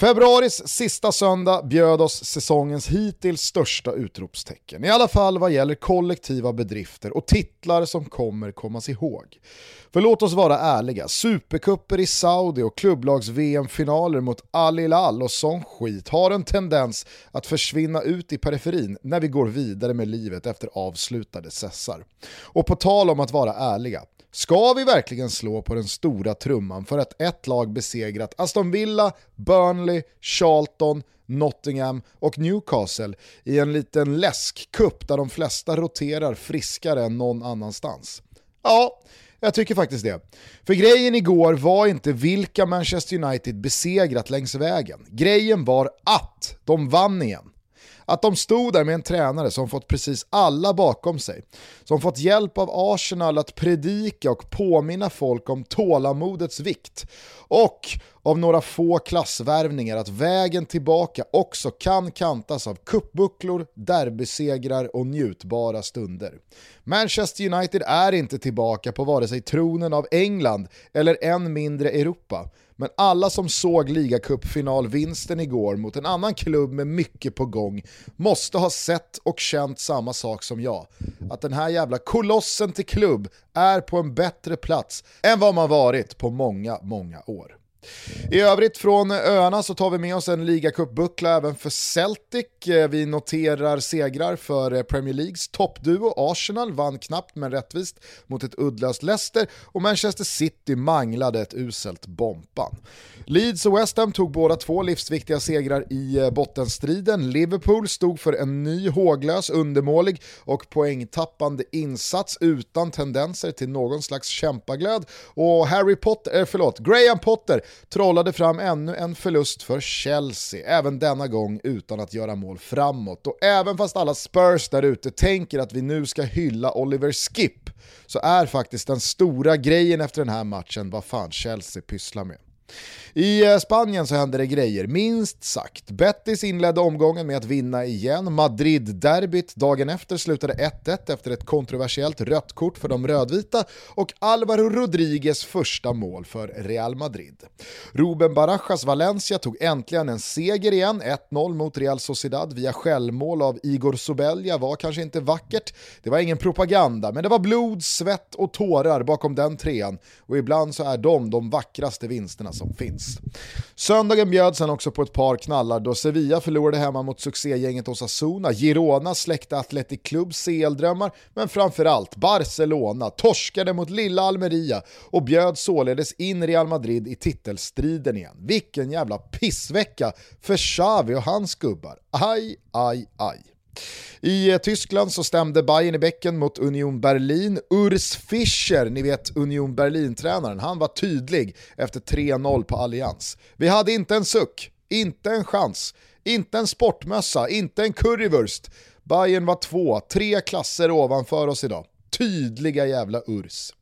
Februaris sista söndag bjöd oss säsongens hittills största utropstecken. I alla fall vad gäller kollektiva bedrifter och titlar som kommer kommas ihåg. För låt oss vara ärliga, superkupper i Saudi och klubblags-VM-finaler mot Al Hilal och sån skit har en tendens att försvinna ut i periferin när vi går vidare med livet efter avslutade sessar. Och på tal om att vara ärliga, Ska vi verkligen slå på den stora trumman för att ett lag besegrat Aston Villa, Burnley, Charlton, Nottingham och Newcastle i en liten läskkupp där de flesta roterar friskare än någon annanstans? Ja, jag tycker faktiskt det. För grejen igår var inte vilka Manchester United besegrat längs vägen. Grejen var att de vann igen. Att de stod där med en tränare som fått precis alla bakom sig, som fått hjälp av Arsenal att predika och påminna folk om tålamodets vikt och av några få klassvärvningar att vägen tillbaka också kan kantas av kuppbucklor, derbysegrar och njutbara stunder. Manchester United är inte tillbaka på vare sig tronen av England eller än mindre Europa. Men alla som såg ligacupfinalvinsten igår mot en annan klubb med mycket på gång måste ha sett och känt samma sak som jag. Att den här jävla kolossen till klubb är på en bättre plats än vad man varit på många, många år. I övrigt från öarna så tar vi med oss en ligacupbuckla även för Celtic. Eh, vi noterar segrar för eh, Premier Leagues toppduo Arsenal, vann knappt men rättvist mot ett uddlöst Leicester och Manchester City manglade ett uselt Bompan. Leeds och West Ham tog båda två livsviktiga segrar i eh, bottenstriden. Liverpool stod för en ny håglös, undermålig och poängtappande insats utan tendenser till någon slags kämpaglöd och Harry Potter, äh, förlåt, Graham Potter trollade fram ännu en förlust för Chelsea, även denna gång utan att göra mål framåt. Och även fast alla Spurs där ute tänker att vi nu ska hylla Oliver Skip, så är faktiskt den stora grejen efter den här matchen vad fan Chelsea pysslar med. I eh, Spanien så hände det grejer, minst sagt. Betis inledde omgången med att vinna igen. Madrid-derbyt dagen efter slutade 1-1 efter ett kontroversiellt rött kort för de rödvita och Alvaro Rodriguez första mål för Real Madrid. Ruben Barajas Valencia tog äntligen en seger igen. 1-0 mot Real Sociedad via självmål av Igor Sobelja var kanske inte vackert. Det var ingen propaganda, men det var blod, svett och tårar bakom den trean och ibland så är de de vackraste vinsterna som finns. Söndagen bjöd sen också på ett par knallar då Sevilla förlorade hemma mot succégänget Osasuna, Girona släckte Athletic Clubs CL-drömmar, men framförallt Barcelona torskade mot lilla Almeria och bjöd således in Real Madrid i titelstriden igen. Vilken jävla pissvecka för Xavi och hans gubbar. Aj, aj, aj. I eh, Tyskland så stämde Bayern i bäcken mot Union Berlin. Urs Fischer, ni vet Union Berlin-tränaren, han var tydlig efter 3-0 på Allians. Vi hade inte en suck, inte en chans, inte en sportmössa, inte en currywurst. Bayern var två, tre klasser ovanför oss idag. Tydliga jävla Urs.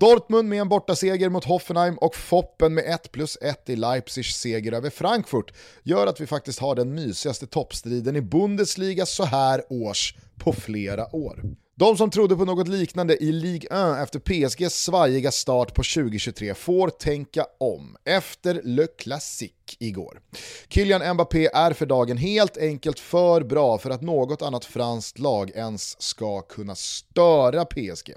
Dortmund med en bortaseger mot Hoffenheim och Foppen med 1 plus 1 i Leipzigs seger över Frankfurt gör att vi faktiskt har den mysigaste toppstriden i Bundesliga så här års på flera år. De som trodde på något liknande i Ligue 1 efter PSGs svajiga start på 2023 får tänka om efter Le Classique igår. Kylian Mbappé är för dagen helt enkelt för bra för att något annat franskt lag ens ska kunna störa PSG.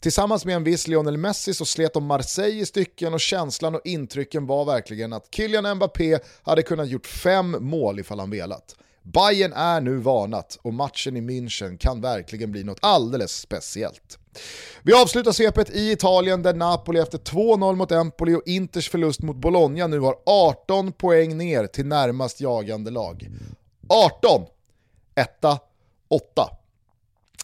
Tillsammans med en viss Lionel Messi så slet de Marseille i stycken och känslan och intrycken var verkligen att Kylian Mbappé hade kunnat gjort fem mål ifall han velat. Bayern är nu varnat och matchen i München kan verkligen bli något alldeles speciellt. Vi avslutar svepet i Italien där Napoli efter 2-0 mot Empoli och Inters förlust mot Bologna nu har 18 poäng ner till närmast jagande lag. 18! Etta, 8.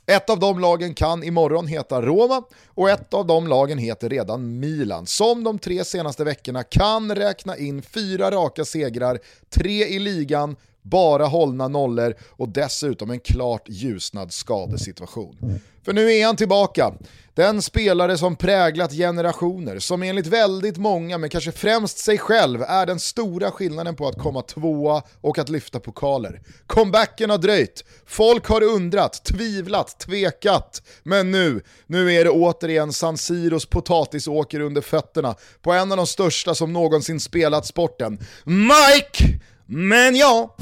Ett av de lagen kan imorgon heta Roma och ett av de lagen heter redan Milan som de tre senaste veckorna kan räkna in fyra raka segrar, tre i ligan, bara hållna nollor och dessutom en klart ljusnad skadesituation. För nu är han tillbaka. Den spelare som präglat generationer, som enligt väldigt många, men kanske främst sig själv, är den stora skillnaden på att komma tvåa och att lyfta pokaler. Comebacken har dröjt, folk har undrat, tvivlat, tvekat, men nu, nu är det återigen San Siros potatisåker under fötterna på en av de största som någonsin spelat sporten. Mike! Men ja...